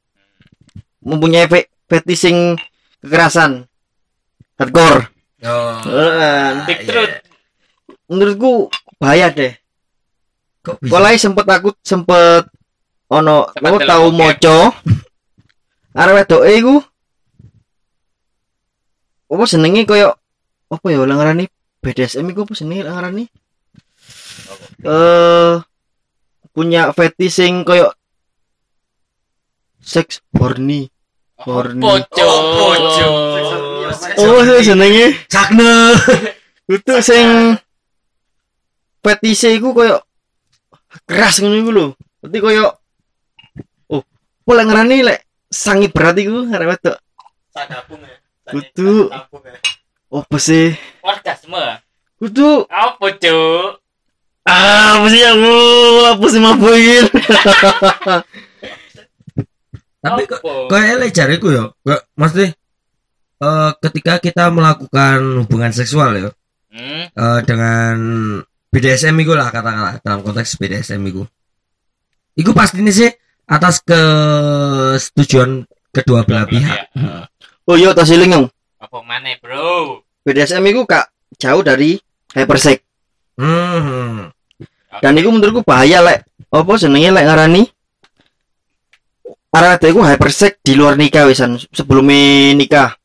Mempunyai fe fetish sing kekerasan. Hardcore. oh, Heeh. Deep throat. menurutku bahaya deh. kok bisa Mulai sempet aku sempet ono Sempet aku tahu bokep. moco. Arek wedoke iku apa senenge koyo apa ya lah ngarani BDSM iku apa lah ngarani? Eh punya fetish sing koyo sex horny. Horny. Poco. Oh, poco. Oh, sakne Itu sing fetish iku koyo keras ngono iku lho. Berarti koyo oh, apa lek ngarani lek sangi berat iku arek wedok. Sadapung ya. Kudu. Apa sih? Orgasme. Kudu Apa cuk? Ah apa sih aku apa sih mabuin? tapi kok Apa? kayak elek jariku ya kok mesti eh ketika kita melakukan hubungan seksual ya Hmm. eh, dengan BDSM itu lah katakanlah dalam konteks BDSM itu itu pasti ini sih atas kesetujuan kedua belah pihak Ya. Oh iya tas siling. Apa mana bro? BDSM iku kak jauh dari hypersex. hmm. Dan iku menurutku bahaya lek apa jenenge lek ngarani arek wedok iku hypersex di luar nikah wisan sebelum nikah.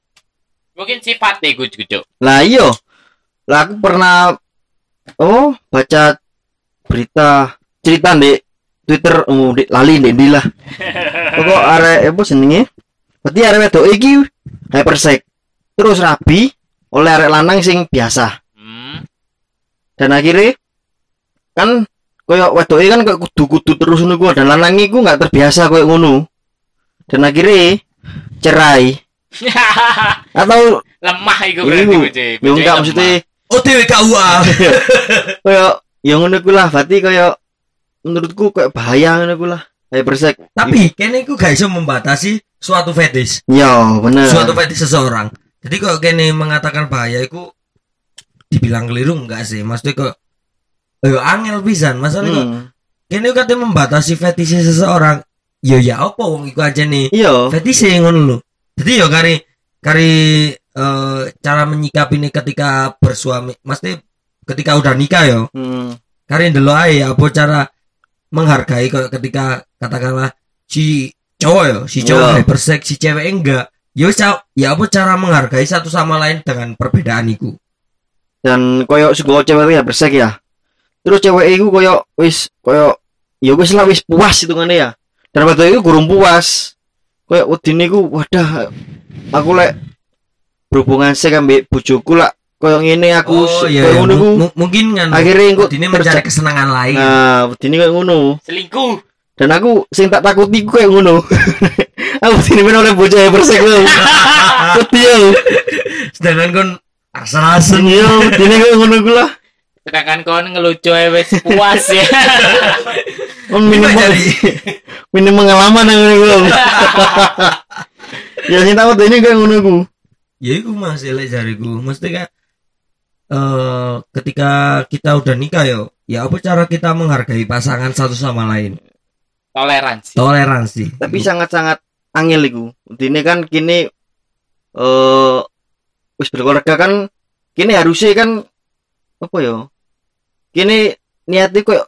Mungkin sifatnya gue cuk. Lah iya. Lah aku pernah oh baca berita cerita di Twitter oh di lali di ndi lah. Pokok arek apa jenenge? Berarti arek wedok iki hypersex. Terus rabi oleh arek lanang sing biasa. Hmm. Dan akhirnya kan koyo wedoke kan koyo kudu-kudu terus ngono ku dan lanang iku nggak terbiasa koyo ngono. Dan akhirnya cerai. <laughs> Atau Lemah iku Iku, berarti gue ya enggak maksudnya oh dewe KUA <laughs> koyo ya ngono ku lah berarti koyo menurutku koyo bahaya ngono ku lah. Hypersex tapi kene iku gak iso membatasi suatu fetish. Ya bener. Suatu fetish seseorang. Jadi kok kene mengatakan bahaya itu dibilang keliru enggak sih? Maksudnya kok Ayo angel pisan. Masalahnya Hmm. kene katanya membatasi fetish seseorang? Ya ya apa wong iku aja nih? Iya. Fetish ngono lho. Jadi ya kari kari eh, cara menyikapi ini ketika bersuami mesti ketika udah nikah ya. Hmm. kari ndelok ae apa cara menghargai ketika katakanlah si cowok ya si cowok Iya. hypersex si cewek enggak. Ca- ya apa cara menghargai satu sama lain dengan perbedaan itu dan koyo sego cewek ya hypersex ya terus cewek iku koyo wis koyo ya wis lah wis puas hitungane ya. Dan wedok iku gurung puas. Koyo wedine iku wadah aku lek berhubungan sek ambek bojoku lah koyo ngene aku oh iya, iya. ngono ku mungkin kan akhirnya engko ini mencari kesenangan lain. Nah wedine koyo ngono. Selingkuh. dan aku sing tak takuti ku koyo ngono. <laughs> Aku wedine men oleh bocah <laughs> wedi yo sedangkan kon asal-asal yo wedine koyo ngono ku lah Sedangkan kon ngelucu wis puas ya. Ini minim kok jadi <laughs> minim pengalaman yang ku <laughs> ya sing tak ini koyo ngono ku ya itu masih lek jariku mesti kan eh ketika kita udah nikah yo ya apa cara kita menghargai pasangan satu sama lain Toleransi. toleransi tapi sangat-sangat angel iku. Dene kan kini eh wis berkeluarga kan kini harusnya kan apa ya? Kini niatnya koyo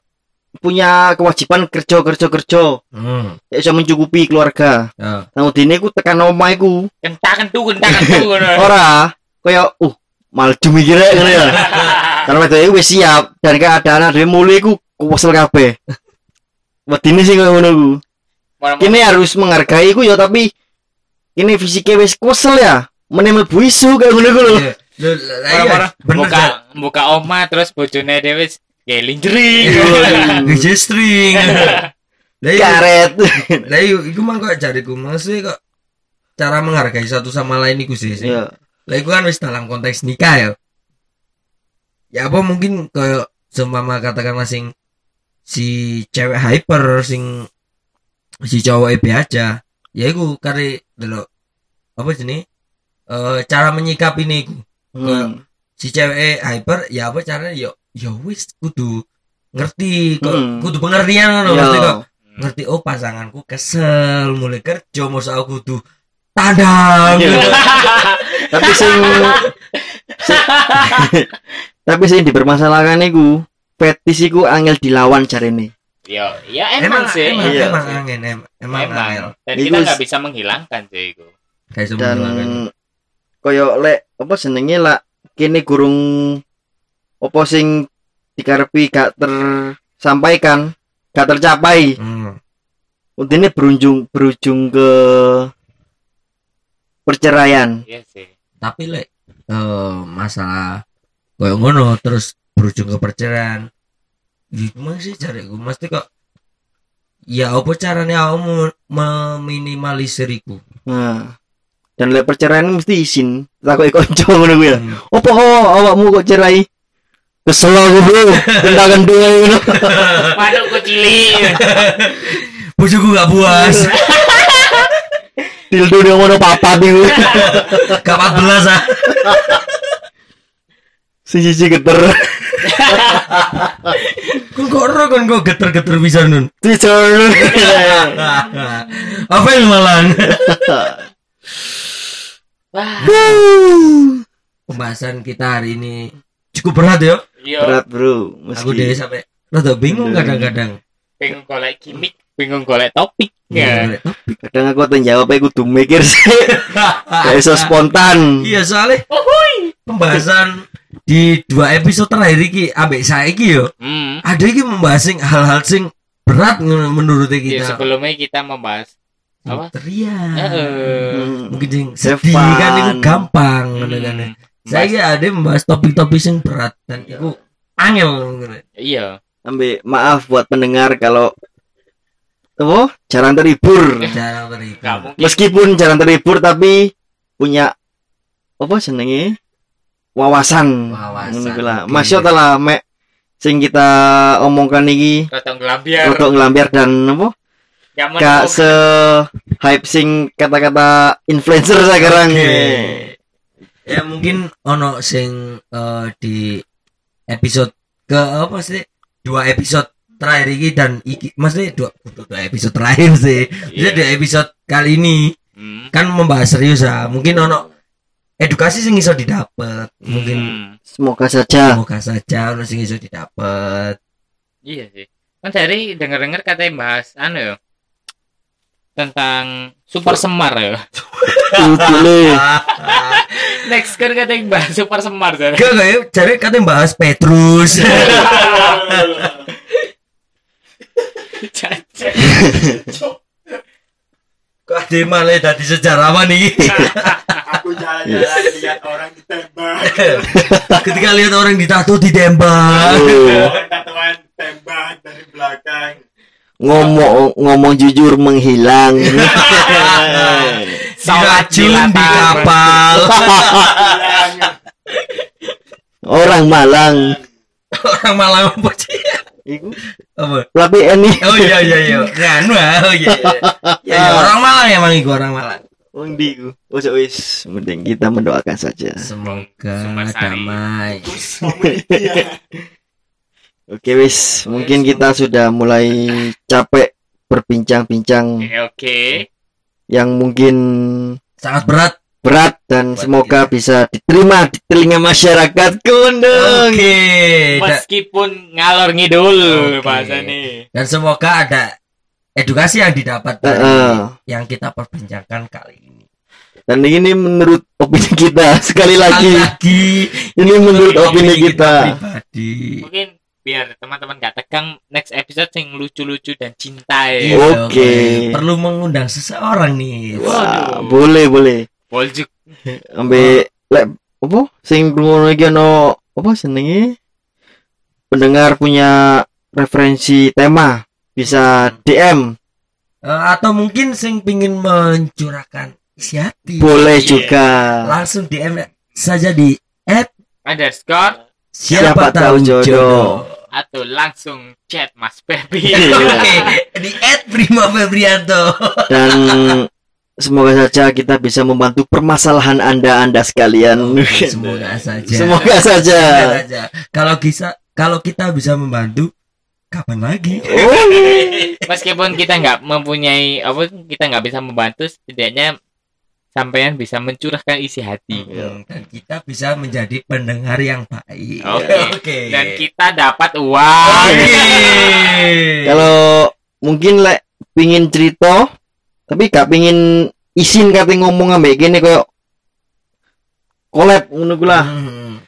punya kewajiban kerja kerja kerja. Hmm. ya bisa mencukupi keluarga. Ya. nah dini aku tekan omah iku. Kentang kentu, kentang kentu. <laughs> ngono. ora kaya uh malju mikirnya ngono ya. <laughs> Karena iku wis siap dan keadaan ada mulai iku kuwesel kabeh. Wedine sih kaya ngono ku kini harus menghargai ku ya tapi kini fisiknya wis kuwesel ya. Meneh mlebu isu kayak ngono ku lho Iya. Iya, buka buka oma terus bojone dhewe geling jering. Ngeje <laughs> string. <laughs> Lah iya, karet lah iya, iku mang kok jariku mesti kok cara menghargai satu sama lain iku sih. sih. ya Lah iku kan wis dalam konteks nikah ya. Ya apa mungkin kayak seumpama katakanlah sing si cewek hyper sing si cowok EB aja. Ya iku kare delok apa jenis eh cara menyikapi ini iku. Hmm. Si cewek hyper ya apa caranya yo ya wis kudu ngerti kok Hmm. kudu pengertian ngono Ya. mesti kok ngerti oh pasanganku kesel mulai kerja mau aku kudu tadang Iya. <laughs> tapi sing sing- <laughs> tapi sing dipermasalahkan iku fetis iku angel dilawan jarene Ya, ya emang, sih. emang, Iya. emang angin em- emang, Emang. angin Dan Iku kita nggak bisa menghilangkan sih itu. kayak dan koyo lek apa senenge lah kene gurung apa sing dikarepi gak tersampaikan gak tercapai. Hmm. ini berujung berujung ke perceraian. Iya sih. tapi lek eh, masalah kayak ngono terus berujung ke perceraian gimana sih cariku mesti kok ya apa caranya kamu meminimalisir iku? Nah dan lek perceraian mesti izin. Kanca ngono kuwi ya Hmm. opo kok awakmu kok cerai? Kesel aku bro. Tentakan dua ngono. <laughs> Waduh kok cilik. <laughs> bojoku gak puas. <laughs> Dildo dia ngono papat iku. Gak 14 ah. Sing siji geter. Kok kok ora kon kok geter-geter bisa nun. Twitter Apa yang malang? Wah, Pembahasan kita hari ini cukup berat ya. iya. berat bro Aku deh meski sampai rada bingung kadang-kadang. Bingung golek gimmick, bingung golek topik. Ya. kadang aku tuh jawab aku kudu mikir sih <laughs> gak iso spontan Iya soalnya pembahasan di dua episode terakhir iki ambek saiki yo. Hmm. Ada iki membahas hal-hal sing berat menurut Ya, kita. sebelumnya kita membahas apa? Teriak. Hmm. Sing Have sedih kan itu gampang ngono kan. Hmm. Saya ada membahas topik-topik yang berat dan itu angel. Iya. ambil maaf buat pendengar kalau apa jarang terhibur Jarang terhibur. Meskipun jarang terhibur tapi punya apa senenge wawasan Wawasan. Lah masya Allah mek sing kita omongkan iki untuk ngelambiar dan apa Gak gak se hype sing kata-kata influencer sekarang Oke. Ya mungkin ono sing eh, di episode ke apa sih? Dua episode terakhir ini dan iki maksudnya dua, dua episode terakhir sih. Jadi Iya. di episode kali ini Hmm. kan membahas serius ya. Mungkin ono edukasi sing iso didapat. Mungkin Hmm. semoga saja semoga saja ono sing iso didapat. Iya sih. Kan dari denger-denger katanya bahas anu ya. Tentang super semar ya. <laughs> Next kan katanya bahas super semar jadi. Gak gak ya, cari katanya bahas Petrus. <laughs> Kok ada yang malah dari sejarawan nih. Aku jalan-jalan lihat orang ditembak. Ketika lihat orang ditato ditembak. Oh. Orang tatoan tembak dari belakang. Ngomong ngomong jujur menghilang <laughs> Diracun di kapal. <laughs> Orang Malang orang Malang apa sih? Iku Apa? tapi ini Oh iya iya iya. Nganu ah. Oh iya. iya. Ya, ya, orang Malang emang iku orang Malang. Wong di ku. Wis wis, mending kita mendoakan saja. Semoga damai. Oke wis, mungkin kita sudah mulai capek berbincang-bincang Oke, oke. yang mungkin Sangat berat berat dan semoga bisa diterima di telinga masyarakat kundung. Oke. Meskipun ngalor ngidul bahasa nih. Dan semoga ada edukasi yang didapat dari Heeh. yang kita perbincangkan kali ini. Dan ini menurut opini kita <laughs> sekali lagi. lagi Ini menurut opini kita. pribadi. Mungkin biar teman-teman gak tegang next episode yang lucu-lucu dan cinta Iya, ya. Oke. Perlu mengundang seseorang nih. Wah, Waduh. boleh boleh. Poljuk. Ambil lek apa sing ngono iki ono apa senenge pendengar punya referensi tema bisa DM Eh, atau mungkin sing pingin mencurahkan isi hati. boleh Iya. juga Langsung DM saja di at Underscore Siapa tahu jodoh. atau langsung chat Mas Baby. Iya. <laughs> Oke, di at Prima Febrianto. dan semoga saja kita bisa membantu permasalahan anda anda sekalian Semoga saja. semoga saja Semoga saja. Kalau bisa kalau kita bisa membantu kapan lagi? oh Meskipun kita nggak mempunyai apa kita nggak bisa membantu setidaknya sampean bisa mencurahkan isi hati. Hmm, Dan kita bisa menjadi pendengar yang baik. Oke. Dan kita dapat uang. Oke. <laughs> kalau mungkin lek pingin cerita tapi gak pingin isin kate ngomong ambek gini kayak collab ngono lah Hmm.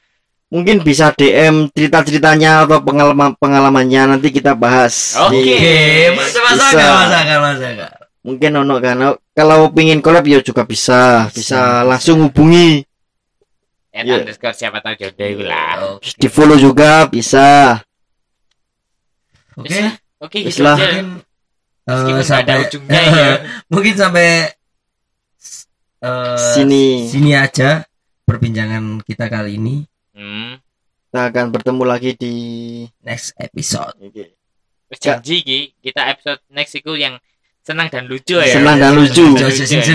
mungkin bisa DM cerita-ceritanya atau pengalaman pengalamannya nanti kita bahas Oke. Di- Oke, masa masa masa masa mungkin ono kan kalau pingin collab ya juga bisa bisa langsung hubungi At Iya. underscore siapa tahu jodoh itu lah. di follow juga bisa Oke. Oke, Wis gitu lah. eh, Meskipun nggak ada sampai ujungnya <laughs> ya. mungkin sampai eh, Sini. sini aja perbincangan kita kali ini Hmm. kita akan bertemu lagi di next episode. Terus janji Ki, kita episode next itu yang senang dan lucu ya. senang dan lucu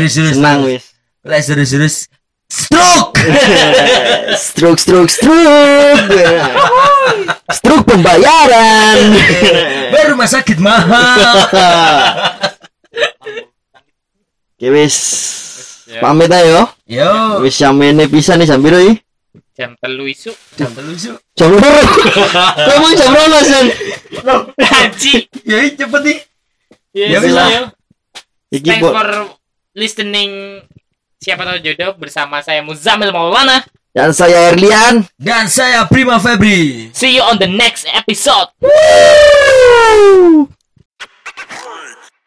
senang wis Let's serius, serius. <laughs> Stroke. stroke stroke stroke <laughs> stroke pembayaran <laughs> Baru rumah sakit mahal. Oke wis Ya. pamit ayo Yo. wis samene bisa nih sambil oi Jam telu isu. Jam telusu. jam berapa kamu jam berapa sen Haji. Ya cepet nih. Ya Ya, lah. ya. iki Thanks bo- for listening siapa tahu jodoh bersama saya Muzamil Maulana. dan saya Erlian Dan saya Prima Febri. See you on the next episode. Woo!